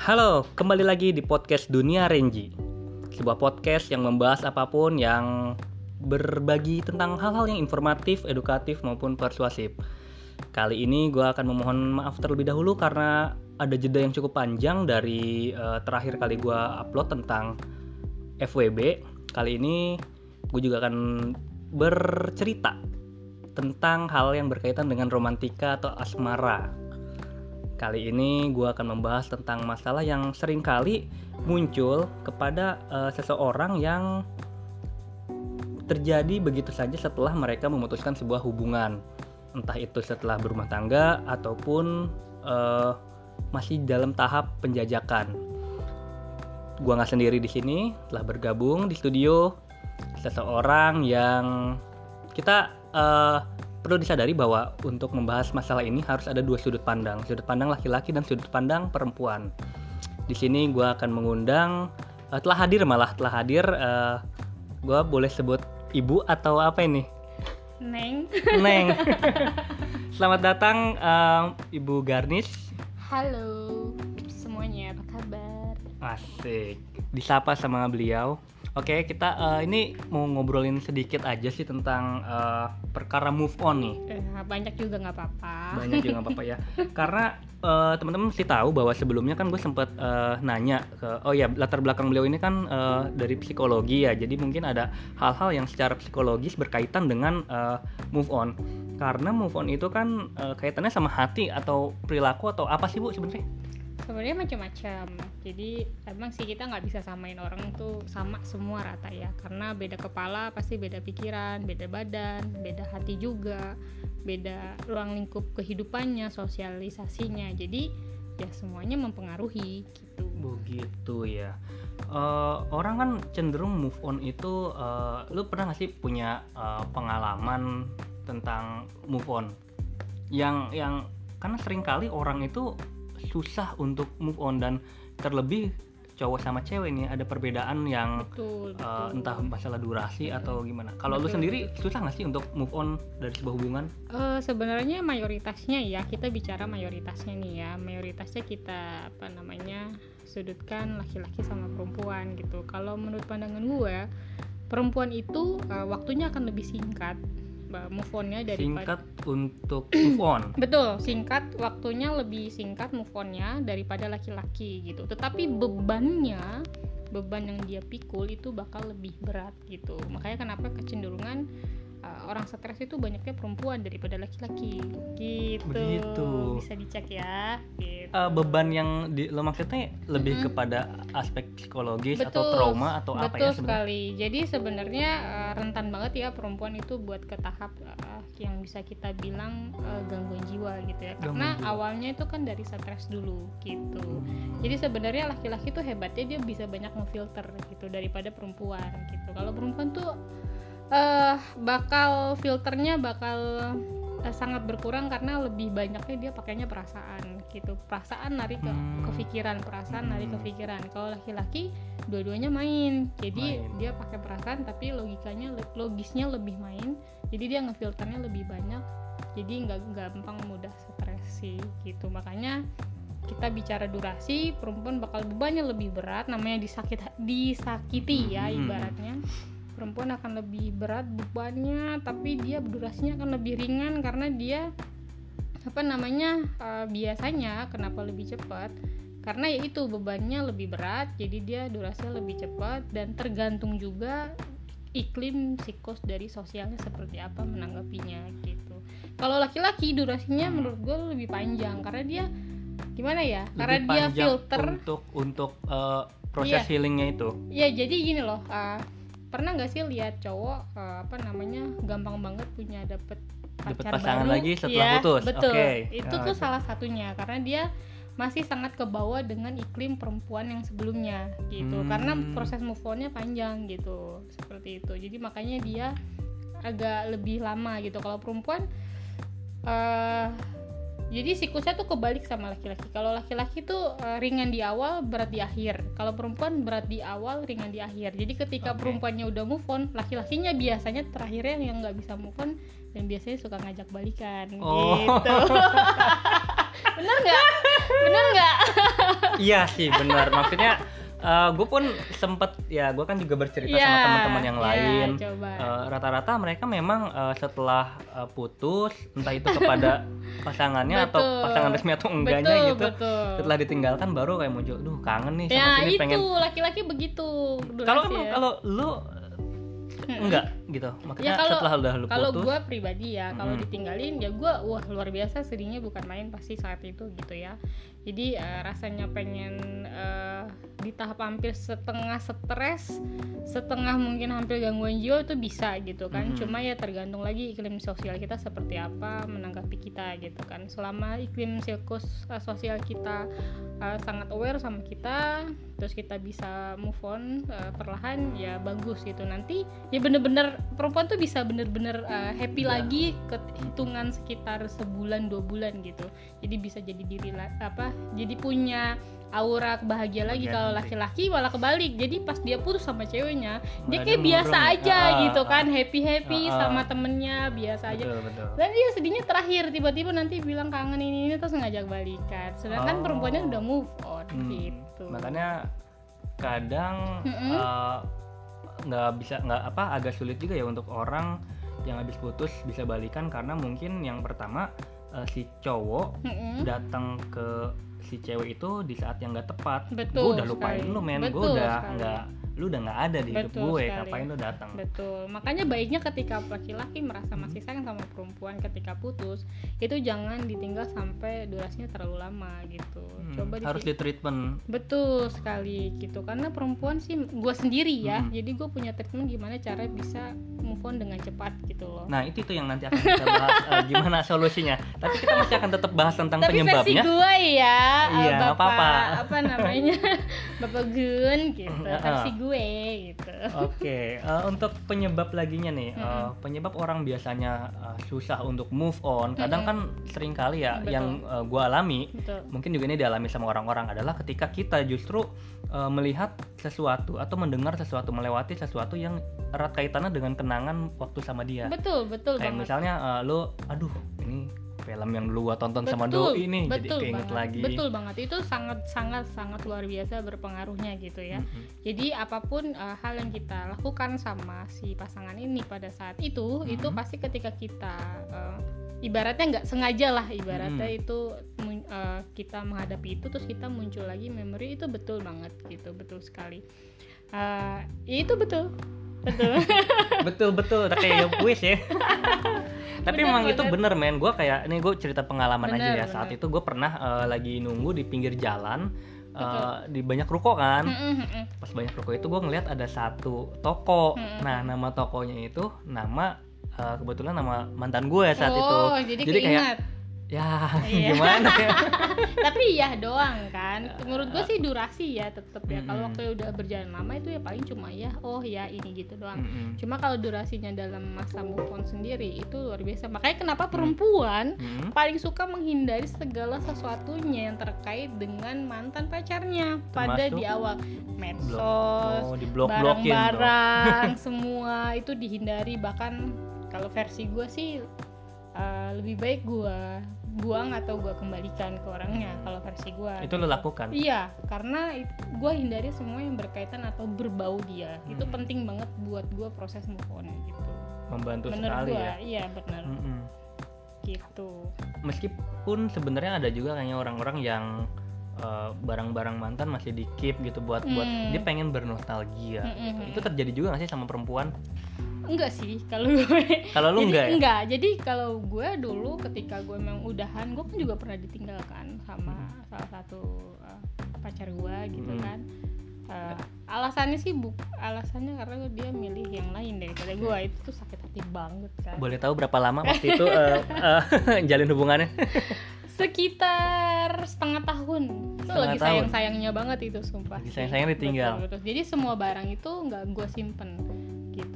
Halo, kembali lagi di podcast Dunia Renji. Sebuah podcast yang membahas apa pun yang berbagi tentang hal-hal yang informatif, edukatif maupun persuasif. Kali ini gue akan memohon maaf terlebih dahulu karena ada jeda yang cukup panjang dari uh, terakhir kali gue upload tentang FWB. Kali ini gue juga akan bercerita tentang hal yang berkaitan dengan romantika atau asmara. Kali ini gue akan membahas tentang masalah yang sering kali muncul kepada uh, seseorang yang terjadi begitu saja setelah mereka memutuskan sebuah hubungan, entah itu setelah berumah tangga ataupun uh, masih dalam tahap penjajakan. Gua nggak sendiri di sini, telah bergabung di studio seseorang yang kita uh, perlu disadari bahwa untuk membahas masalah ini harus ada dua sudut pandang, sudut pandang laki-laki dan sudut pandang perempuan. Di sini gue akan mengundang uh, telah hadir malah telah hadir, uh, gue boleh sebut ibu atau apa ini? Neng. Neng. Selamat datang uh, Ibu Garnis. Halo semuanya, apa kabar? Asik. Disapa sama beliau. Oke, kita uh, ini mau ngobrolin sedikit aja sih tentang uh, perkara move on nih. Eh, banyak juga nggak apa-apa. Banyak juga nggak apa-apa ya. Karena uh, teman-teman mesti tahu bahwa sebelumnya kan gue sempet uh, nanya ke, oh ya latar belakang beliau ini kan uh, dari psikologi ya. Jadi mungkin ada hal-hal yang secara psikologis berkaitan dengan uh, move on. Karena move on itu kan uh, kaitannya sama hati atau perilaku atau apa sih bu sebenarnya? Sebenarnya macam-macam. Jadi emang sih kita nggak bisa samain orang tuh sama semua rata ya. Karena beda kepala pasti beda pikiran beda badan beda hati juga beda ruang lingkup kehidupannya sosialisasinya. Jadi ya semuanya mempengaruhi gitu. Begitu ya. Uh, orang kan cenderung move on itu uh, lu pernah gak sih punya uh, pengalaman tentang move on? Yang yang karena sering kali orang itu susah untuk move on dan terlebih cowok sama cewek nih ada perbedaan yang betul, uh, betul. entah masalah durasi atau gimana. Kalau lu sendiri susah nggak sih untuk move on dari sebuah hubungan? Uh, sebenarnya mayoritasnya ya kita bicara mayoritasnya nih ya mayoritasnya kita apa namanya sudutkan laki-laki sama perempuan gitu. Kalau menurut pandangan gue perempuan itu uh, waktunya akan lebih singkat move onnya dari singkat untuk move on. Betul singkat waktunya lebih singkat move onnya daripada laki-laki gitu. Tetapi bebannya beban yang dia pikul itu bakal lebih berat gitu. Makanya kenapa kecenderungan uh, orang stres itu banyaknya perempuan daripada laki-laki gitu Begitu. bisa dicek ya gitu. uh, beban yang di, lo maksudnya lebih hmm. kepada aspek psikologis betul, atau trauma atau betul apa ya sebenarnya? sekali jadi sebenarnya uh, rentan banget ya perempuan itu buat ke tahap uh, yang bisa kita bilang uh, gangguan jiwa gitu ya karena jiwa. awalnya itu kan dari stres dulu gitu hmm. jadi sebenarnya laki-laki tuh hebatnya dia bisa banyak memfilter gitu daripada perempuan gitu kalau perempuan tuh uh, bakal filternya bakal uh, sangat berkurang karena lebih banyaknya dia pakainya perasaan gitu. Perasaan lari ke hmm. kepikiran perasaan lari ke pikiran kalau laki-laki dua-duanya main. Jadi main. dia pakai perasaan tapi logikanya logisnya lebih main. Jadi dia ngefilternya lebih banyak. Jadi nggak gampang mudah stres sih gitu. Makanya kita bicara durasi perempuan bakal bebannya lebih berat. Namanya disakit disakiti ya hmm. ibaratnya perempuan akan lebih berat bebannya tapi dia durasinya akan lebih ringan karena dia apa namanya uh, biasanya kenapa lebih cepat? Karena ya itu bebannya lebih berat jadi dia durasinya lebih cepat dan tergantung juga iklim psikos dari sosialnya seperti apa menanggapinya gitu. Kalau laki-laki durasinya menurut gue lebih panjang karena dia gimana ya lebih karena dia filter untuk untuk uh, proses iya, healingnya itu? Iya jadi gini loh uh, pernah nggak sih lihat cowok uh, apa namanya gampang banget punya dapet pacar pasangan baru? lagi setelah ya, putus? betul. Okay. itu oh, tuh okay. salah satunya karena dia masih sangat kebawa dengan iklim perempuan yang sebelumnya gitu. Hmm. karena proses move onnya panjang gitu. Seperti itu. Jadi makanya dia agak lebih lama gitu. Kalau perempuan uh, jadi siklusnya tuh kebalik sama laki-laki. Kalau laki-laki tuh uh, ringan di awal berat di akhir. Kalau perempuan berat di awal ringan di akhir. Jadi ketika okay. perempuannya udah move on laki-lakinya biasanya terakhirnya yang nggak bisa move on dan biasanya suka ngajak balikan. Oh. gitu. Bener nggak? Bener nggak? Iya sih benar. Maksudnya uh, gue pun sempet ya gue kan juga bercerita Iya, sama teman-teman yang iya, lain. Uh, rata-rata mereka memang uh, setelah uh, putus entah itu kepada pasangannya atau Betul. pasangan resmi atau enggaknya Betul, gitu betul. setelah ditinggalkan baru kayak muncul duh kangen nih sama ya sini itu pengen laki-laki begitu kalau emang ya. kalau lu enggak gitu maksudnya ya kalau setelah udah lu kalau gue pribadi ya kalau Mm-mm. ditinggalin ya gue wah luar biasa sedihnya bukan main pasti saat itu gitu ya jadi eh, rasanya pengen eh, di tahap hampir setengah stres setengah mungkin hampir gangguan jiwa itu bisa gitu kan Mhm. cuma ya tergantung lagi iklim sosial kita seperti apa menanggapi kita gitu kan selama iklim sirkus eh, sosial kita eh, sangat aware sama kita terus kita bisa move on eh, perlahan ya bagus gitu nanti ya bener-bener perempuan tuh bisa bener-bener uh, happy Ya. lagi ke hitungan sekitar sebulan dua bulan gitu jadi bisa jadi diri la- jadi punya aura bahagia lagi kalau laki-laki malah kebalik. Jadi pas dia putus sama ceweknya dia Malah kayak dia biasa murung aja Ah, gitu ah, kan happy happy Ah, ah. sama temennya biasa aja. Betul dan dia sedihnya terakhir tiba-tiba nanti bilang kangen ini ini terus ngajak balikan. Sedangkan Oh. perempuannya udah move on Hmm, gitu. Makanya kadang eh, nggak bisa nggak apa agak sulit juga ya untuk orang yang habis putus bisa balikan karena mungkin yang pertama eh, si cowok Mm-mm. datang ke si cewek itu di saat yang nggak tepat gue udah lupain sekali. lu men gue udah nggak lu udah nggak ada di hidup Betul gue sekali. ngapain lu datang Betul. Makanya baiknya ketika laki-laki merasa masih sayang sama perempuan ketika putus, itu jangan ditinggal sampai durasinya terlalu lama gitu. Hmm, Coba di harus di treatment Betul sekali gitu. Karena perempuan sih gue sendiri ya. Hmm. Jadi gue punya treatment gimana cara bisa move on dengan cepat gitu loh. nah itu tuh yang nanti akan kita bahas eh, gimana solusinya tapi kita masih akan tetap bahas tentang Tapi versi penyebabnya gue ya, eh, Iya, nggak bapak apa-apa. apa namanya, bapak Gun gitu, versi gue gitu. Oke, eh, untuk penyebab laginya nih, eh, Mm-mm. penyebab orang biasanya eh, susah untuk move on. Kadang kan sering kali ya Betul. yang eh, gua alami, Betul. mungkin juga ini dialami sama orang-orang adalah ketika kita justru eh, melihat sesuatu atau mendengar sesuatu, melewati sesuatu yang erat kaitannya dengan kenangan waktu sama dia. Betul, betul Kayak banget. misalnya eh, lo, aduh ini film yang dulu gua tonton sama doi nih, jadi betul keinget banget, lagi. Betul banget. Itu sangat sangat sangat luar biasa berpengaruhnya gitu ya. Mm-mm. Jadi apa pun uh, hal yang kita lakukan sama si pasangan ini pada saat itu, itu Mhm. pasti ketika kita uh, ibaratnya nggak sengaja lah ibaratnya Mhm. itu uh, kita menghadapi itu terus kita muncul lagi memori itu betul banget gitu, betul sekali. Uh, ya itu betul. Betul. betul betul kayak kuis ya tapi Bener, memang itu bener. men gue kayak ini gue cerita pengalaman aja Bener, ya saat bener. itu gue pernah eh, lagi nunggu di pinggir jalan Betul. di banyak ruko kan pas banyak ruko itu gue ngeliat ada satu toko nah nama tokonya itu nama eh, kebetulan nama mantan gue saat itu oh, jadi, Jadi kayak-. Ya Iya. gimana? Ya tapi ya doang kan. Menurut gue sih durasi ya tetep ya. Kalau waktu udah berjalan lama itu ya paling cuma ya oh ya ini gitu doang. Cuma kalau durasinya dalam masa move on sendiri itu luar biasa. Makanya kenapa perempuan paling suka menghindari segala sesuatunya yang terkait dengan mantan pacarnya pada Termasuk? di awal. Medsos oh blok barang-barang semua itu dihindari. Bahkan kalau versi gue sih uh, lebih baik gue buang atau gue kembalikan ke orangnya kalau versi gue itu lo lakukan iya karena gue hindari semua yang berkaitan atau berbau dia itu Hmm. penting banget buat gue proses move on gitu membantu menurut sekali gue ya iya benar Mm-mm. gitu meskipun sebenarnya ada juga kayaknya orang-orang yang eh, barang-barang mantan masih di keep gitu buat buat Hmm. dia pengen bernostalgia Mm-mm. gitu. itu terjadi juga nggak sih sama perempuan enggak sih kalau gue. Kalau lu jadi enggak ya? enggak. Jadi kalau gue dulu ketika gue memang udahan gue kan juga pernah ditinggalkan sama salah satu uh, pacar gue gitu Hmm. kan. Uh, alasannya sih buk alasannya karena dia milih yang lain daripada gue. Itu tuh sakit hati banget kan. Boleh tahu berapa lama waktu itu eh, eh, jalin hubungannya? Sekitar setengah tahun. Itu Setengah lagi sayang sayangnya banget itu sumpah. Lagi sih. sayang-sayangnya ditinggal. Betul, betul. jadi semua barang itu nggak gue simpen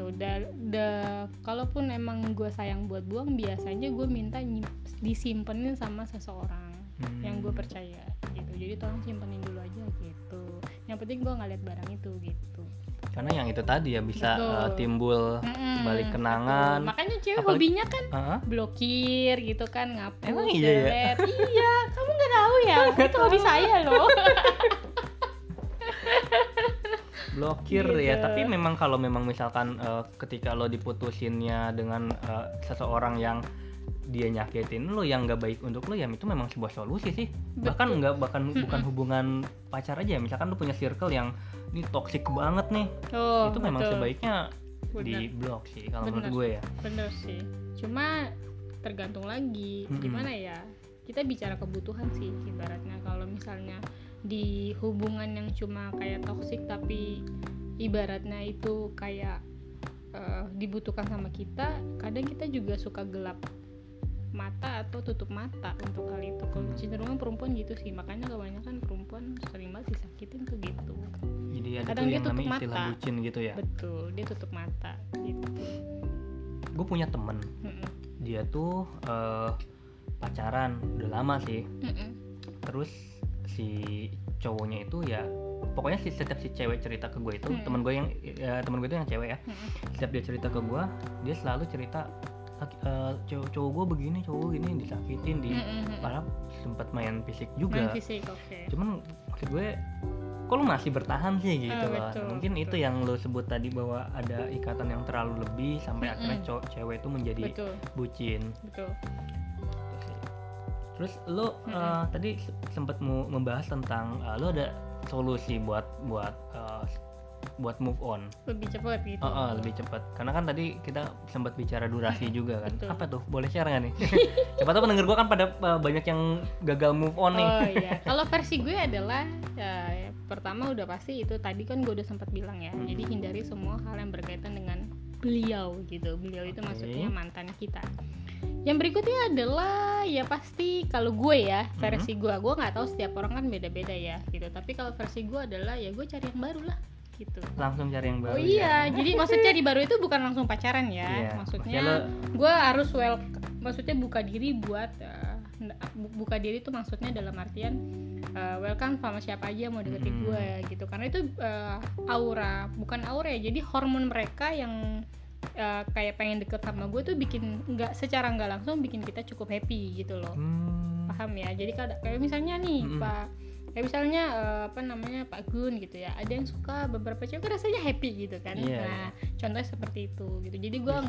gitu dan da- kalaupun emang gue sayang buat buang biasanya gue minta nyim- disimpenin sama seseorang Hmm. yang gue percaya gitu jadi tolong simpenin dulu aja gitu yang penting gue nggak lihat barang itu gitu karena yang itu tadi ya bisa Betul. uh, timbul Mm-mm, balik betul. kenangan makanya cewek Apalagi- hobinya kan Heeh. blokir gitu kan ngapus Emang iya ya? iya kamu nggak tahu ya itu hobi saya loh blokir Gitu. ya tapi memang kalau memang misalkan uh, ketika lo diputusinnya dengan uh, seseorang yang dia nyakitin lo yang nggak baik untuk lo ya itu memang sebuah solusi sih bahkan Betul. nggak bahkan bukan hubungan pacar aja misalkan lo punya circle yang ini toxic banget nih oh, itu memang betul. sebaiknya Benar. di blok sih kalau menurut Benar. gue ya bener sih cuma tergantung lagi Mm-mm. gimana ya kita bicara kebutuhan sih ibaratnya kalau misalnya di hubungan yang cuma kayak toksik tapi ibaratnya itu kayak eh, dibutuhkan sama kita kadang kita juga suka gelap mata atau tutup mata untuk hal itu kalau Hmm. cenderungan perempuan gitu sih makanya kebanyakan perempuan sering banget disakitin tuh gitu jadi ada Kadang dia tutup mata. bucin gitu ya betul dia tutup mata gitu gue punya temen Mm-mm. dia tuh eh, pacaran udah lama sih Mm-mm. terus si cowoknya itu ya pokoknya si setiap si cewek cerita ke gue itu Hmm. temen gue yang ya, temen gue itu yang cewek ya Mm-mm. setiap dia cerita ke gue dia selalu cerita "Laki- eh, cowok cowok gue begini cowok gue gini disakitin di padahal sempat main fisik Main juga fisik oke cuman maksud gue kok lu masih bertahan sih gitu Ah, loh betul, mungkin betul. itu yang lo sebut tadi bahwa ada ikatan yang terlalu lebih sampai Mm-mm. akhirnya cowok cewek itu menjadi betul bucin betul. Terus lo Mm-mm. eh, tadi se- sempat mau membahas tentang eh, lo ada solusi buat buat eh, buat move on. Lebih cepat gitu. Oh, oh, lebih cepat karena kan tadi kita sempat bicara durasi juga kan. Betul. apa tuh? Boleh share nggak nih? Siapa tahu pendengar gua kan pada eh, banyak yang gagal move on nih. Oh iya. Kalau versi gue adalah ya, pertama udah pasti itu tadi kan gue udah sempat bilang ya. Hmm. jadi hindari semua hal yang berkaitan dengan beliau gitu. Beliau itu Oke. maksudnya mantan kita yang berikutnya adalah ya pasti kalau gue ya Hmm. versi gue gue nggak tahu setiap orang kan beda-beda ya gitu tapi kalau versi gue adalah ya gue cari yang baru lah gitu langsung cari yang baru Oh ya. iya, jadi maksudnya di baru itu bukan langsung pacaran ya. Iya, Maksudnya maksudnya gue harus well, maksudnya buka diri buat bu- buka diri itu maksudnya dalam artian eh, welcome sama siapa aja mau deketin Mm-mm. gue gitu. Karena itu eh, aura, bukan aura ya. Jadi hormon mereka yang eh, kayak pengen deket sama gue tuh bikin nggak secara nggak langsung bikin kita cukup happy gitu loh. Hmm. Paham ya? Jadi kada- kayak misalnya nih Mm-mm. Pak kayak misalnya eh, apa namanya Pak Gun gitu ya ada yang suka beberapa cewek rasanya happy gitu kan Iya, nah contohnya seperti itu gitu jadi gua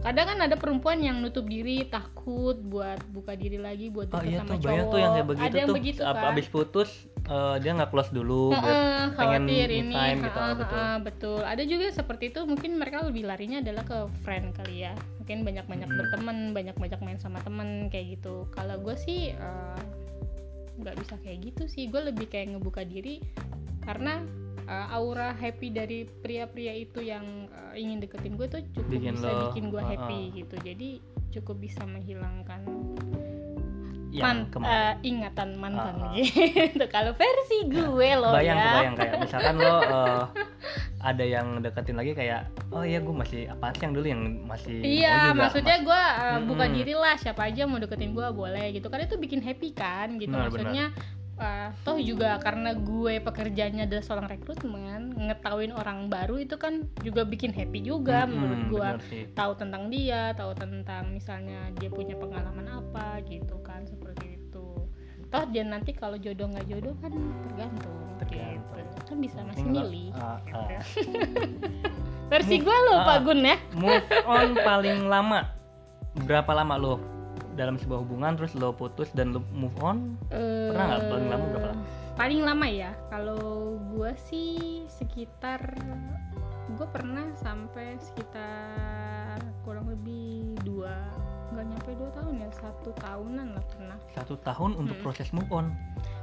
kadang kan ada perempuan yang nutup diri takut buat buka diri lagi buat Oh deket iya sama tuh cowok tuh yang kayak begitu ada yang tuh begitu kan abis putus eh, dia nggak close dulu biar Heeh, pengen ini time gitu, heeh, betul. heeh, betul. Ada juga seperti itu mungkin mereka lebih larinya adalah ke friend kali ya. Mungkin banyak banyak Hmm. berteman banyak banyak main sama temen kayak gitu. Kalau gue sih eh, nggak bisa kayak gitu sih. Gue lebih kayak ngebuka diri karena eh, aura happy dari pria-pria itu yang eh, ingin deketin gue tuh cukup Bikin bisa lo, bikin gue happy gitu. Jadi cukup bisa menghilangkan yang man, kemarin. eh, ingatan mantan Ah, ah. gitu kalau versi gue loh bayang ya. kebayang kayak misalkan lo eh, ada yang deketin lagi kayak oh iya gue masih apa sih yang dulu yang masih Iya, juga, maksudnya mas- gue buka Mm-mm. diri lah siapa aja mau deketin gue boleh gitu. Kan itu bikin happy kan gitu. Benar, maksudnya eh, toh juga karena gue pekerjaannya adalah seorang rekrutmen ngetahuin orang baru itu kan juga bikin happy juga Mm-mm, menurut gue tahu tentang dia tahu tentang misalnya dia punya pengalaman apa gitu kan seperti itu. Toh dia nanti kalau jodoh nggak jodoh kan tergantung, Tergantung. gitu kan bisa masih milih ah. versi gue lo Pak. Gun ya. Move on paling lama. Berapa lama lo dalam sebuah hubungan terus lo putus dan lo move on Pernah nggak? Paling lama berapa lama? Eh, Paling lama ya. Kalau gue sih sekitar gue pernah sampai sekitar kurang lebih dua nggak nyampe dua tahun ya satu tahunan lah pernah satu tahun untuk Mm. proses move on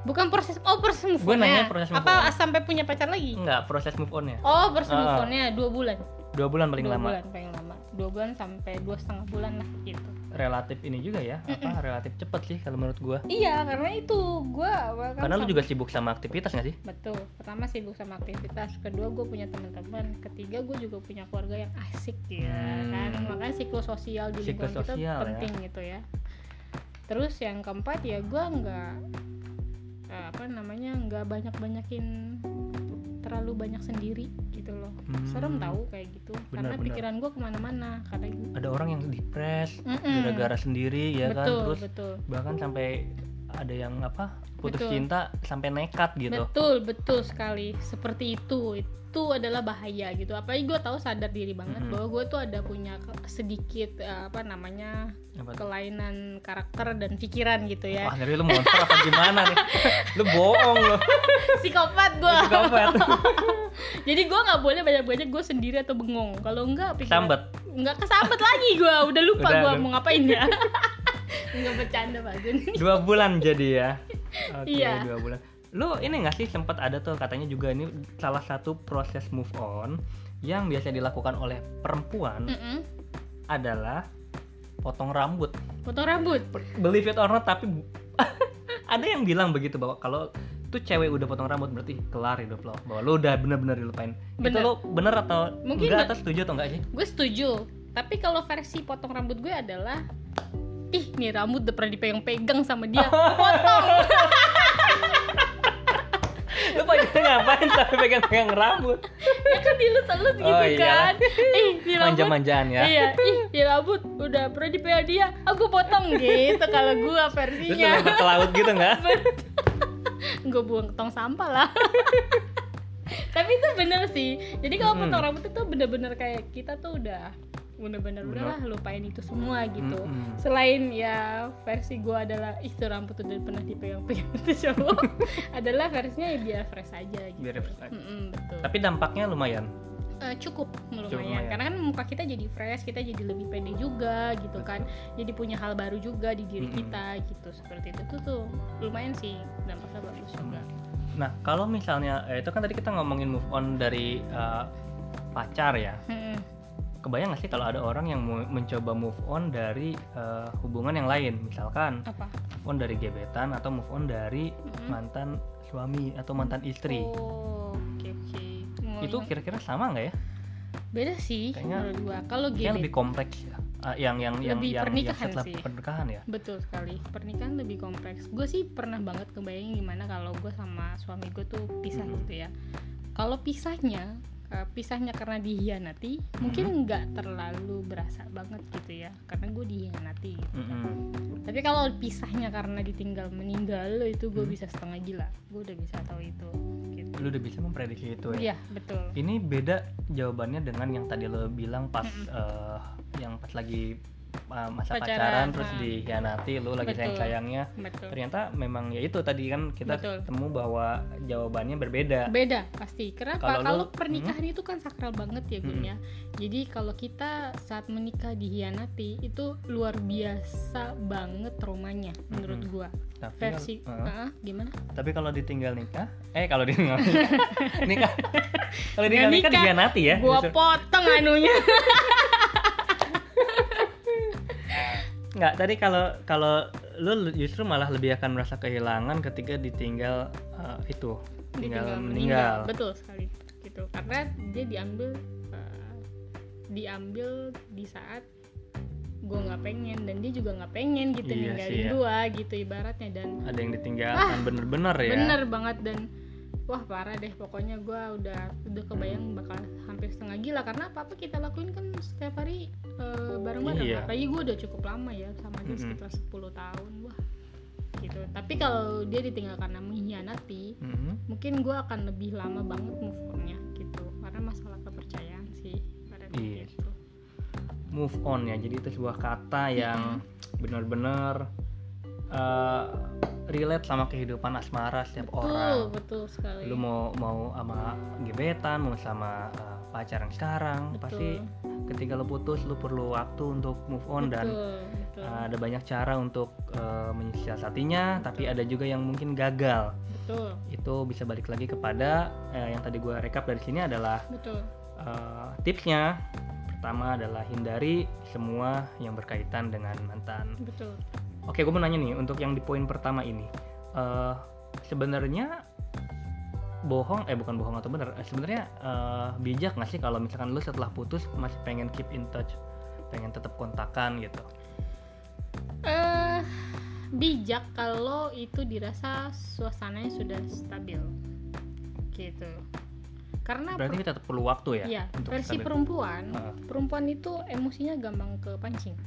bukan proses oh proses move on nanya proses move apa on. sampai punya pacar lagi enggak proses move onnya oh proses move Ah. onnya dua bulan dua bulan paling dua lama bulan paling lama dua bulan sampai dua setengah bulan lah gitu. Relatif ini juga ya apa relatif cepet sih kalau menurut gua. Iya karena itu gue kan karena lu juga sibuk sama aktivitas nggak sih? Betul pertama sibuk sama aktivitas kedua gue punya teman-teman ketiga gue juga punya keluarga yang asik ya Hmm. kan? Makanya siklus sosial di lingkungan kita ya. penting gitu ya. Terus yang keempat ya gue nggak eh, apa namanya nggak banyak banyakin terlalu banyak sendiri gitu loh. Hmm. serem tahu kayak gitu. Benar, karena benar. pikiran gue ke mana-mana karena ada orang yang depres gara-gara sendiri ya kan? Betul terus betul. bahkan sampai ada yang apa putus Betul. cinta sampai nekat gitu betul betul sekali seperti itu itu adalah bahaya gitu apalagi gue tahu sadar diri banget Mm-mm. bahwa gue tuh ada punya sedikit eh, apa namanya Apa kelainan karakter dan pikiran gitu ya Wah, jadi lu monster apa gimana nih? Lu bohong lu. psikopat gue Psikopat. jadi gue nggak boleh banyak-banyak gue sendiri atau bengong kalau enggak pikiran Sambet. nggak kesambet lagi gue udah lupa gue mau ngapain ya nggak bercanda pak Jun Dua bulan jadi ya. Oke, Iya. dua bulan. Lu ini nggak sih sempat ada tuh katanya juga ini salah satu proses move on yang biasa dilakukan oleh perempuan Mm-mm. adalah potong rambut. potong rambut Believe it or not tapi ada yang bilang begitu bahwa kalau tuh cewek udah potong rambut berarti kelar hidup lo bahwa lo udah bener-bener dilupain itu Bener. lo bener atau Mungkin enggak atau setuju atau enggak sih gue setuju tapi kalau versi potong rambut gue adalah ih nih rambut udah pernah dipegang-pegang sama dia. Potong. Lo pakai ngapain sampai pegang-pegang rambut? Ya kan dilus-elus gitu Oh, kan. ih nih rambut. Manja-manjaan ya. Iya. Ih nih rambut udah pernah dipegang dia. Aku potong gitu kalau terus lo versinya lempar ke laut gitu nggak? Gue buang ke tong sampah lah. Tapi itu bener sih. Jadi kalau Hmm. potong rambut itu bener-bener kayak kita tuh udah bener-bener Bener. udahlah lupain itu semua gitu Mm-mm. selain ya versi gue adalah ih tuh rambut udah pernah dipegang-pegang itu cowok adalah versinya ya biar fresh aja gitu Biar fresh aja. Mm-mm, betul tapi dampaknya lumayan Eh, cukup lumayan. lumayan. karena kan muka kita jadi fresh kita jadi lebih pede juga gitu kan jadi punya hal baru juga di diri Mm-mm. kita gitu seperti itu tuh tuh lumayan sih dampaknya bagus juga nah kalau misalnya eh, itu kan tadi kita ngomongin move on dari eh, pacar ya Mm-mm. Kebayang nggak sih kalau ada orang yang mencoba move on dari eh, hubungan yang lain? Misalkan apa? move on dari gebetan atau move on dari Mm-mm. mantan suami atau mantan istri. Oh oke oke. Mau itu kira-kira sama nggak ya? Beda sih Kayaknya- menurut gua. Kalau Kayaknya gebet lebih kompleks ya. Ah, yang yang yang Lebih yang, yang pernikahan setelah sih. pernikahan ya? Betul sekali pernikahan lebih kompleks. Gue sih pernah banget kebayang gimana kalau gue sama suami gue tuh pisah Mhm. gitu ya. Kalau pisahnya eh, pisahnya karena dihianati Mhm. mungkin nggak terlalu berasa banget gitu ya karena gue dihianati gitu. Mm-mm. tapi kalau pisahnya karena ditinggal meninggal itu gue Hmm. bisa setengah gila gue udah bisa tahu itu gitu lu udah bisa memprediksi itu ya iya betul ini beda jawabannya dengan yang tadi lo bilang pas Mm-mm. eh, yang pas lagi uh, masa Pacaran, pacaran, terus ah. dihianati lu lagi Betul. sayang sayangnya. betul. Ternyata memang ya itu tadi kan kita Betul. ketemu bahwa jawabannya berbeda. Beda pasti. Kenapa? Kalau kalau pernikahan itu kan sakral banget ya Gun Mm-mm. ya. Jadi kalau kita saat menikah dihianati itu luar biasa banget traumanya menurut Mm-mm. gua. Tapi versi kalau- uh, Ah, gimana? Tapi kalau ditinggal nikah eh kalau ditinggal nikah. Kalau ditinggal nikah nikah, dihianati ya gua justru. potong anunya nggak tadi kalau kalau lu justru malah lebih akan merasa kehilangan ketika ditinggal uh, itu tinggal Ditinggal meninggal, betul sekali gitu. Karena dia diambil eh, diambil di saat gua nggak pengen dan dia juga nggak pengen gitu Iya ninggalin ya. gitu ibaratnya dan ada yang ditinggalkan bener-bener ya. bener banget dan wah parah deh pokoknya gua udah udah kebayang bakal hampir setengah gila karena apa apa kita lakuin kan setiap hari eh, bareng-bareng Iya. apalagi gua udah cukup lama ya sama dia Mm-mm. sekitar 10 tahun wah gitu tapi kalau dia ditinggal karena mengkhianati Mhm. mungkin gua akan lebih lama banget move on-nya gitu karena masalah kepercayaan sih pada Iya. gitu move on ya jadi itu sebuah kata yang benar-benar uh, relate sama kehidupan asmara setiap betul orang. betul sekali. Lu mau mau sama gebetan mau sama uh, pacar yang sekarang betul. pasti ketika lu putus lu perlu waktu untuk move on dan betul, betul. uh, ada banyak cara untuk uh, menyiasatinya tapi ada juga yang mungkin gagal. Betul. Itu bisa balik lagi kepada uh, yang tadi gua rekap dari sini adalah betul. Uh, tipsnya pertama adalah hindari semua yang berkaitan dengan mantan. betul Oke, gue mau nanya nih untuk yang di poin pertama ini, uh, sebenarnya bohong, eh bukan bohong atau bener, eh, sebenarnya uh, bijak nggak sih kalau misalkan lu setelah putus masih pengen keep in touch, pengen tetap kontakan gitu? eh bijak kalau itu dirasa suasananya sudah stabil gitu karena berarti kita tetap perlu waktu ya Iya, untuk versi perempuan, Heeh. perempuan itu emosinya gampang ke pancing.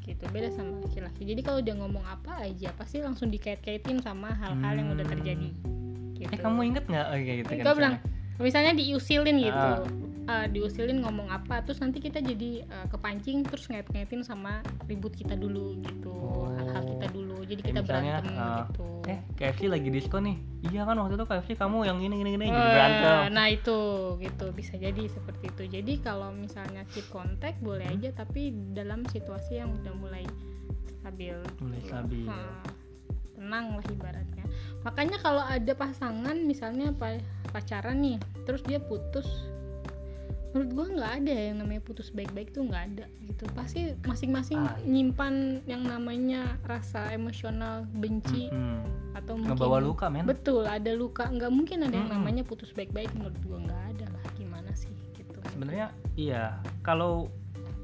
Gitu, beda sama laki-laki. Jadi kalau dia ngomong apa aja pasti langsung dikait-kaitin sama hal-hal yang udah Hmm. terjadi. Gitu. eh kamu inget nggak oh, kayak gitu kan bilang, misalnya? diusilin gitu. Ah. eh, diusilin ngomong apa terus nanti kita jadi eh, kepancing terus ngait-ngaitin sama ribut kita dulu gitu Oh. hal-hal kita dulu jadi Kayak kita misalnya, berantem eh, gitu. eh KFC lagi diskon nih. Iya kan waktu itu KFC kamu yang ini gini gini jadi Eh, berantem. nah itu gitu. Bisa jadi seperti itu. Jadi kalau misalnya keep contact boleh aja tapi dalam situasi yang udah mulai stabil. Mulai gitu. stabil. Ha, tenang lah ibaratnya. Makanya kalau ada pasangan misalnya pa- pacaran nih terus dia putus menurut gua nggak ada yang namanya putus baik-baik tuh nggak ada gitu. Pasti masing-masing Ah, iya. nyimpan yang namanya rasa emosional benci Mm-mm. atau mungkin ngebawa luka men. Betul ada luka. Nggak mungkin ada yang Mm-mm. namanya putus baik-baik menurut gua nggak ada lah. Gimana sih gitu. Sebenarnya iya. Kalau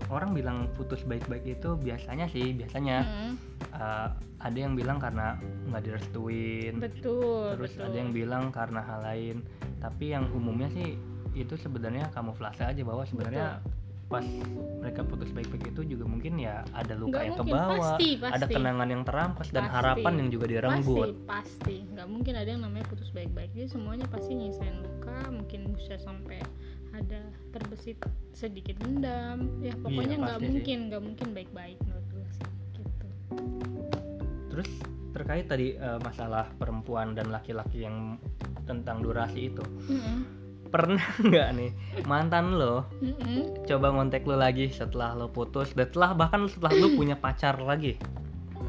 orang bilang putus baik-baik itu biasanya sih biasanya Mm, eh, ada yang bilang karena nggak direstuin. Betul terus betul. ada yang bilang karena hal lain. Tapi yang umumnya sih itu sebenarnya kamuflase aja bahwa sebenarnya pas mereka putus baik-baik itu juga mungkin ya ada luka Nggak yang mungkin, kebawa pasti, pasti. ada kenangan yang terampas dan Pasti. harapan yang juga direnggut pasti pasti nggak mungkin ada yang namanya putus baik-baik jadi semuanya pasti nyisain luka mungkin bisa sampai ada terbesit sedikit dendam ya pokoknya nggak pasti sih. mungkin nggak mungkin baik-baik menurut gue sih gitu terus terkait tadi eh, masalah perempuan dan laki-laki yang tentang durasi itu Mm-mm. Pernah nggak nih? Mantan lo Mm-mm. coba ngontek lo lagi setelah lo putus dan setelah bahkan setelah lo punya pacar lagi?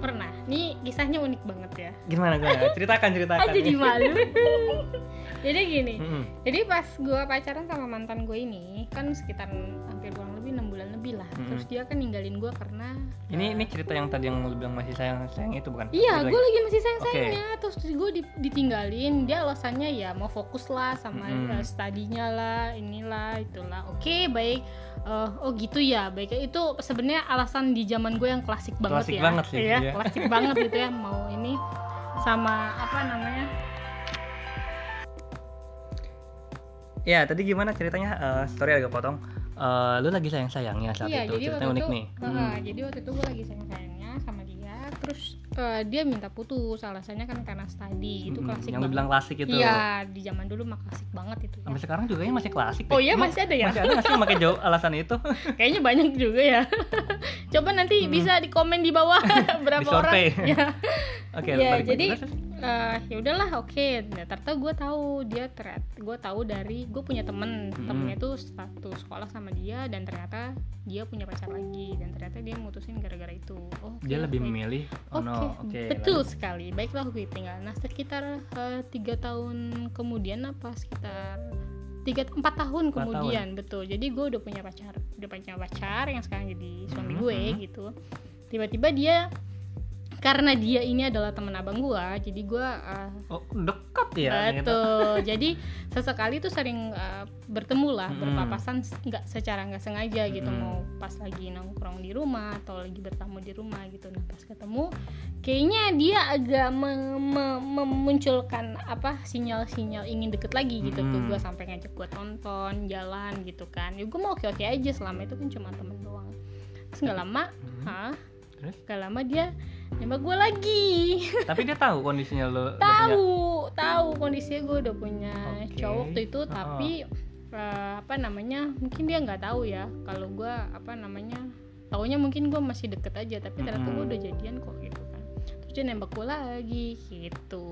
Pernah. Ini kisahnya unik banget ya. Gimana gimana? Ceritakan ceritakan. Jadi malu. Jadi gini Mm-mm. jadi pas gue pacaran sama mantan gue ini kan sekitar hampir lebih lah Mm-mm. terus dia kan ninggalin gue karena ini ini cerita yang tadi yang lo bilang masih sayang sayang itu bukan Iya, gue lagi. masih sayang sayangnya. Terus gue ditinggalin. Dia alasannya ya mau fokus lah sama Mm-mm. eh, studinya lah, inilah, itulah. Oke, baik. Eh, oh gitu ya, baik. Itu sebenarnya alasan di zaman gue yang klasik banget Klasik ya. banget sih, Iya, iya. klasik banget gitu ya. Mau ini sama apa namanya? ya tadi gimana ceritanya Eh, story agak potong Eh, lu lagi sayang sayangnya saat iya, itu jadi ceritanya unik itu, nih eh, Hmm. jadi waktu itu gue lagi sayang sayangnya sama dia. Terus eh, dia minta putus. Alasannya kan karena study. Itu Mm-mm. klasik yang banget. bilang klasik itu Iya, di zaman dulu mah klasik banget itu. ya. sampai sekarang juga ya masih klasik Oh deh. iya masih ada ya? masih ada nggak sih yang pakai jauh alasan itu Kayaknya banyak juga ya. Coba nanti bisa di komen di bawah berapa Di orang. Ya, oke ya balik- jadi terus, eh, ya udahlah oke. Nah, ternyata gue tahu dia ternyata gue tahu dari gue punya temen Hmm. temennya itu satu sekolah sama dia dan ternyata dia punya pacar lagi dan ternyata dia mutusin gara-gara itu. Oh, dia oke, lebih memilih oh Oke, no oke betul lanjut. sekali. Baiklah gue tinggal. Nah sekitar eh, tiga tahun kemudian apa sekitar tiga empat tahun kemudian betul. Jadi gue udah punya pacar, udah punya pacar yang sekarang jadi suami Mhm, gue mhm. gitu. Tiba-tiba dia karena dia ini adalah teman abang gue, jadi gue eh, oh dekat ya betul. jadi sesekali tuh sering eh, bertemu lah, Mhm. berpapasan nggak secara nggak sengaja gitu mau pas lagi nongkrong di rumah atau lagi bertamu di rumah gitu. Nah pas ketemu, kayaknya dia agak me- me- memunculkan apa sinyal-sinyal ingin deket lagi gitu ke Mhm. gue sampai ngajak gue tonton, jalan gitu kan. Ya gue mau oke-oke aja selama itu kan cuma temen doang. Terus nggak lama, hah? Terus? Gak lama dia nembak gue lagi. tapi dia tahu kondisinya lo tahu tahu kondisinya gue udah punya Oke. cowok waktu itu Oh. tapi eh, apa namanya mungkin dia nggak tahu ya kalau gue apa namanya taunya mungkin gue masih deket aja tapi ternyata gue Mm-mm. udah jadian kok gitu kan terus dia nembak gue lagi gitu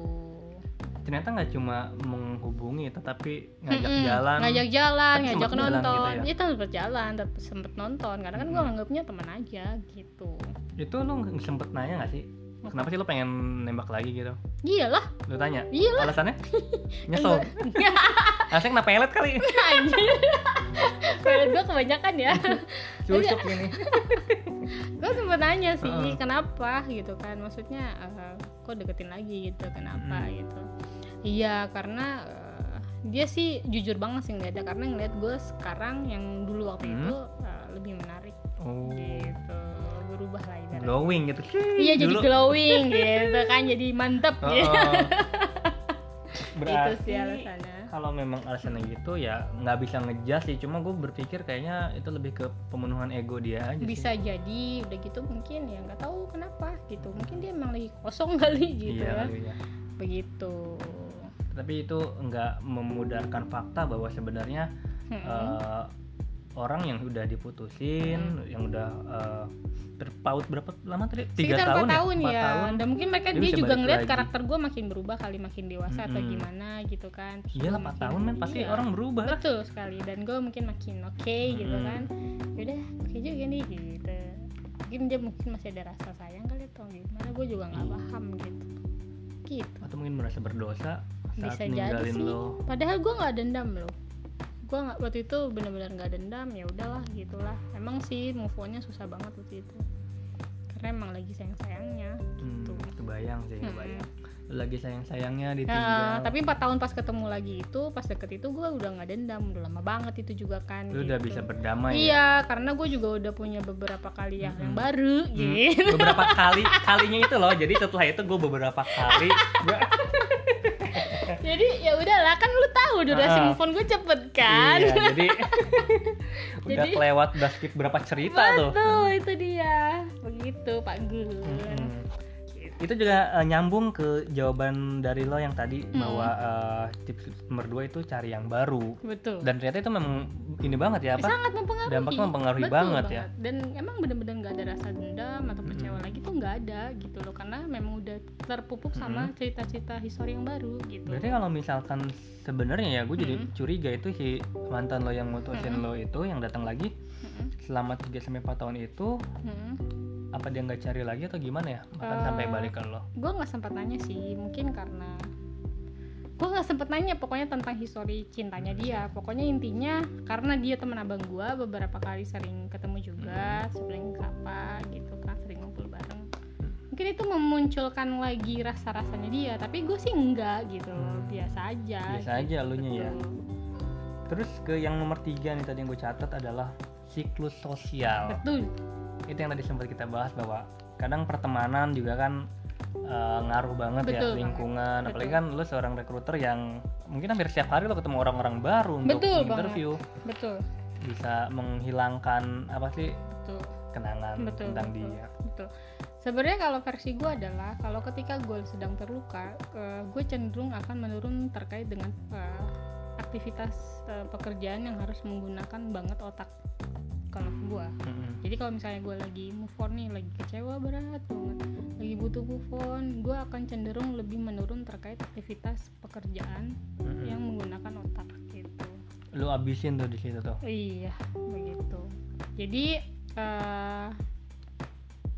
ternyata nggak cuma menghubungi tetapi ngajak Mm-mm. jalan. Ngajak jalan ngajak sempet jalan nonton gitu ya? ya tetap berjalan tetap sempet nonton. Karena kan gue Mm-mm. anggapnya teman aja gitu. Itu lo sempet nanya nggak sih? Kenapa sih lo pengen nembak lagi gitu? Iyalah. Lo tanya. Iyalah. Alasannya? Nyesel. Alasannya kena pelet kali? Anjir Pelet gue kebanyakan ya. Susuk ini. Gue sempet nanya sih Heeh. kenapa gitu kan? Maksudnya eh, kok deketin lagi gitu? Kenapa Mm. gitu iya karena eh, dia sih jujur banget sih ngeliatnya karena ngeliat gue sekarang yang dulu waktu Hmm. itu eh, lebih menarik. Oh. Gitu berubah lah ibaratnya. Glowing gitu. Iya jadi Dulu- glowing gitu kan jadi mantep Oh, gitu oh. itu berarti sih alasannya. kalau memang alasannya gitu ya nggak bisa ngejas sih. Cuma gue berpikir kayaknya itu lebih ke pemenuhan ego dia aja bisa sih. jadi udah gitu mungkin ya nggak tahu kenapa gitu. Mungkin dia emang lagi kosong kali gitu iya ya. ya. Begitu tapi itu nggak memudarkan fakta bahwa sebenarnya Mm-mm. eh, orang yang udah diputusin yang udah eh, terpaut berapa lama tadi? Tiga tahun empat ya tahun. ya tahun. Dan mungkin mereka Dia juga ngeliat lagi. karakter gue makin berubah kali makin dewasa atau Mm-mm. gimana gitu kan. Terus iya empat tahun men. Pasti iya. orang berubah. Betul sekali. Dan gue mungkin makin oke gitu Mm-mm. kan. Yaudah oke juga nih gitu. Mungkin dia mungkin masih ada rasa sayang kali atau gimana. Gue juga nggak paham gitu. Gitu. Atau mungkin merasa berdosa saat bisa jadi sih. lo. Padahal gue nggak dendam loh. Gue nggak waktu itu bener-bener nggak dendam ya udahlah gitulah. Emang sih move onnya susah banget waktu itu. Karena emang lagi sayang sayangnya Hmm, gitu. kebayang sih kebayang. Lu lagi sayang sayangnya Nah, ditinggal tapi empat tahun pas ketemu lagi itu pas deket itu gue udah nggak dendam udah lama banget itu juga kan lu udah gitu. bisa berdamai ya? iya karena gue juga udah punya beberapa kali yang, yang Mm-mm. baru Hmm, gitu. Beberapa kali kalinya itu loh. Jadi setelah itu gue beberapa kali gua- jadi ya udahlah kan lu tahu durasi Ah. move on gue cepet kan iya jadi udah Jadi- kelewat udah skip berapa cerita tuh betul itu dia begitu pak Gun Mm-mm. Itu juga eh, nyambung ke jawaban dari lo yang tadi Mm. bahwa eh, tips nomor dua itu cari yang baru betul dan ternyata itu memang ini banget ya apa sangat mempengaruhi dampaknya mempengaruhi Betul banget ya. dan emang bener-bener nggak ada rasa dendam atau kecewa lagi tuh nggak ada gitu loh karena memang udah terpupuk sama cerita-cerita histori yang baru gitu Berarti kalau misalkan sebenarnya ya gue jadi Mm-mm. curiga itu si mantan lo yang mutusin lo itu yang datang lagi Mm-mm. selama 3 sampai 4 tahun itu Mm-mm. Apa dia nggak cari lagi atau gimana ya? Bahkan Eh, sampai balik ke lo. gue nggak sempat nanya sih mungkin karena gue nggak sempet nanya pokoknya tentang histori cintanya dia pokoknya intinya karena dia teman abang gue beberapa kali sering ketemu juga sering sapa gitu kan sering ngumpul bareng mungkin itu memunculkan lagi rasa rasanya dia tapi gue sih enggak gitu Hmm. biasa aja Biasa aja elunya ya. Betul. Terus ke yang nomor tiga nih tadi yang gue catat adalah siklus sosial. betul Itu yang tadi sempat kita bahas bahwa kadang pertemanan juga kan eh, ngaruh banget Betul ya banget. lingkungan. Betul. Apalagi kan lo seorang rekruter yang mungkin hampir setiap hari lo ketemu orang-orang baru untuk Betul interview. betul Bisa menghilangkan apa sih betul kenangan betul tentang betul, dia. betul sebenarnya kalau versi gue adalah kalau ketika gue sedang terluka gue cenderung akan menurun terkait dengan eh, aktivitas eh, pekerjaan yang harus menggunakan banget otak kalau gue Mm-mm. Kalau misalnya gue lagi move on nih lagi kecewa berat banget lagi butuh move on gue akan cenderung lebih menurun terkait aktivitas pekerjaan Mm-mm. yang menggunakan otak gitu Lu abisin tuh di situ tuh. Iya, begitu. Jadi eh,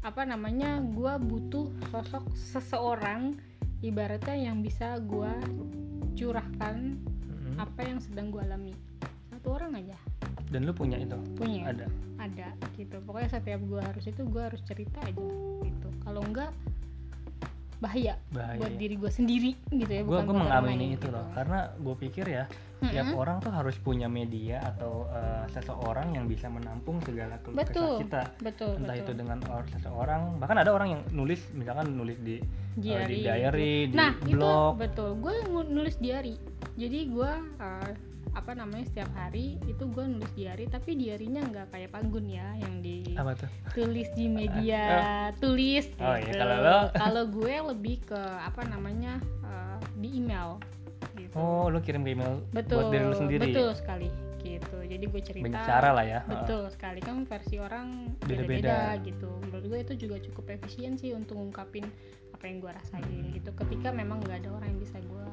apa namanya? Gua butuh sosok seseorang ibaratnya yang bisa gua curahkan Mm-mm. apa yang sedang gua alami. Satu orang aja Dan lu punya itu? punya. Ada. Ada gitu. Pokoknya setiap gua harus itu gua harus cerita aja gitu. Kalau enggak bahaya, Bahaya. buat diri gua sendiri gitu ya, Gue orang mengamini itu gitu. loh, karena gue pikir ya tiap Mm-mm. orang tuh harus punya media atau eh, seseorang yang bisa menampung segala keluh kesah kita. Betul, Entah betul. itu dengan orang seseorang, bahkan ada orang yang nulis, misalkan nulis di eh, diary, di diary, di nah blog. itu betul gue nulis diary jadi gue uh, apa namanya setiap hari itu gue nulis diary tapi diarinya nggak kayak panggun ya yang Apa tuh? ditulis di media tulis Oh, iya, gitu. kalau lo- kalau gue lebih ke apa namanya uh, di email gitu Oh, lu kirim ke email betul buat diri lu sendiri. betul sekali gitu jadi gue cerita Banyak cara lah ya. betul sekali kan versi orang Beda-beda. gitu menurut gue itu juga cukup efisien sih untuk ngungkapin apa yang gue rasain gitu ketika memang nggak ada orang yang bisa gue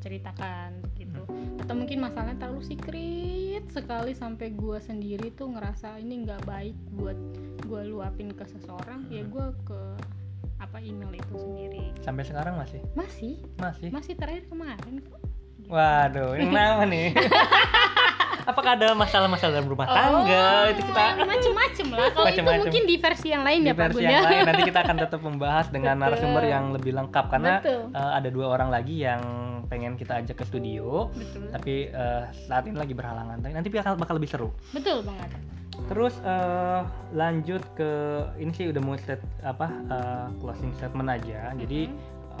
ceritakan gitu atau mungkin masalahnya terlalu secret sekali sampai gue sendiri tuh ngerasa ini nggak baik buat gue luapin ke seseorang ya gue ke apa email itu sendiri Sampai sekarang masih? masih Masih. masih terakhir kemarin kok Waduh, yang nama nih? Apakah ada masalah-masalah dalam rumah tangga? Oh, itu kita macem-macem lah. Kalau itu Macem-macem. mungkin di versi yang lain di ya Pak versi yang ya. lain nanti kita akan tetap membahas dengan Betul. narasumber yang lebih lengkap karena Betul. eh, ada dua orang lagi yang pengen kita ajak ke studio Betul. tapi eh, saat ini lagi berhalangan tapi nanti bakal bakal lebih seru Betul banget. terus eh, lanjut ke ini sih udah mau set apa eh, closing statement aja jadi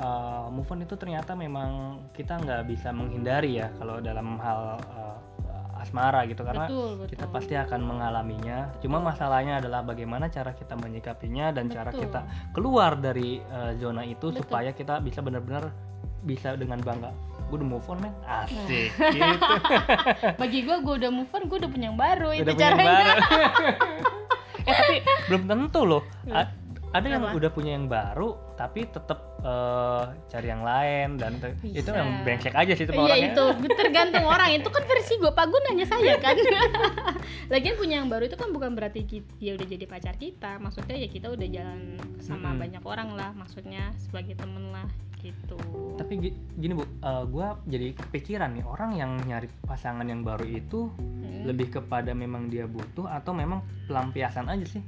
Mm-hmm. uh, move on itu ternyata memang kita nggak bisa menghindari ya kalau dalam hal uh, asmara gitu karena betul, betul. kita pasti akan mengalaminya. Cuma masalahnya adalah bagaimana cara kita menyikapinya dan Betul. cara kita keluar dari uh, zona itu Betul. supaya kita bisa benar-benar bisa dengan bangga. Gue udah move on men, Nah. asik gitu. bagi gue gue udah move on gue udah punya yang baru itu udah punya yang caranya baru. eh tapi belum tentu loh. A- ada yang Kenapa? udah punya yang baru tapi tetap uh, cari yang lain dan te- itu Bisa. memang brengsek aja sih itu Iya orangnya. itu tergantung orang itu kan versi gue Pak Gun nanya saya kan Lagian punya yang baru itu kan bukan berarti dia udah jadi pacar kita Maksudnya ya kita udah jalan sama Mm-mm. banyak orang lah Maksudnya sebagai temen lah gitu Tapi gi- gini bu, gue jadi kepikiran nih orang yang nyari pasangan yang baru itu Hmm. lebih kepada memang dia butuh atau memang pelampiasan aja sih?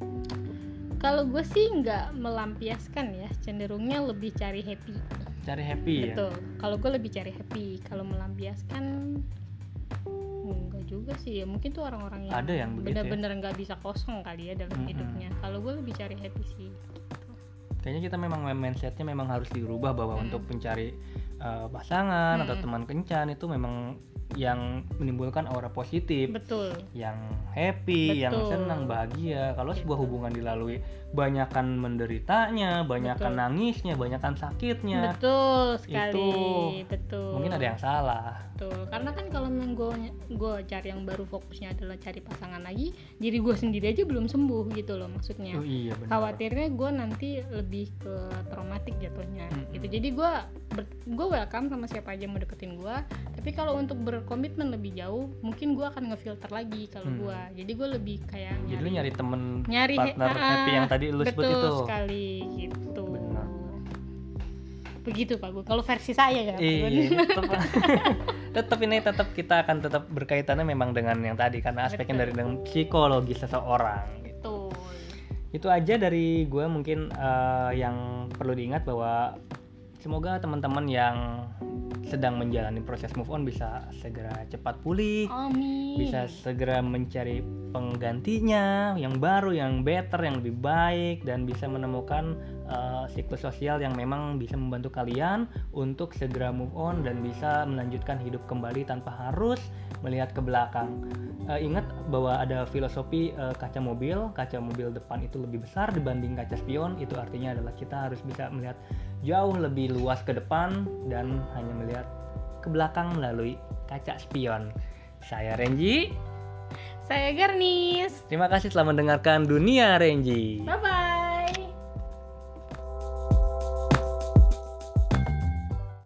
Kalau gue sih nggak melampiaskan ya Cenderungnya lebih cari happy Cari happy ya. Betul Kalau gue lebih cari happy Kalau melampiaskan Enggak juga sih ya Mungkin tuh orang-orang yang Ada yang ya? bener-bener nggak bisa kosong kali ya dalam Mm-mm. hidupnya Kalau gue lebih cari happy sih Kayaknya kita memang mindsetnya memang harus dirubah bahwa Hmm. untuk mencari uh, pasangan atau Hmm. teman kencan itu memang yang menimbulkan aura positif, Betul yang happy, yang Betul. senang, bahagia. Kalau sebuah hubungan dilalui banyakan menderitanya, banyakan Betul. nangisnya, banyakan sakitnya, Betul sekali, Itu betul. mungkin ada yang salah. Betul. Karena kan kalau memang gue gue cari yang baru fokusnya adalah cari pasangan lagi, diri gue sendiri aja belum sembuh gitu loh maksudnya. Oh iya benar. Khawatirnya gue nanti lebih ke traumatik jatuhnya Mm-mm. gitu. Jadi gue gue welcome sama siapa aja yang mau deketin gue. Tapi kalau untuk berkomitmen lebih jauh, mungkin gue akan ngefilter lagi kalau Hmm. gue. Jadi gue lebih kayak Jadi lu nyari temen nyari he- partner ah, happy yang tadi lu sebut betul itu. sekali gitu Benar. begitu pak gue kalau versi saya ya Gun. Iya, tetap, tetap ini tetap kita akan tetap berkaitannya memang dengan yang tadi karena aspeknya Betul. dari dengan psikologi seseorang. betul Itu aja dari gue mungkin eh, yang perlu diingat bahwa semoga teman-teman yang sedang menjalani proses move on bisa segera cepat pulih, amin. bisa segera mencari penggantinya yang baru, yang better, yang lebih baik dan bisa menemukan uh, siklus sosial yang memang bisa membantu kalian untuk segera move on dan bisa melanjutkan hidup kembali tanpa harus melihat ke belakang. Uh, ingat bahwa ada filosofi uh, kaca mobil, kaca mobil depan itu lebih besar dibanding kaca spion, itu artinya adalah kita harus bisa melihat jauh lebih luas ke depan dan hanya melihat ke belakang melalui kaca spion. Saya Renji. saya Garnis Terima kasih telah mendengarkan Dunia Renji. bye bye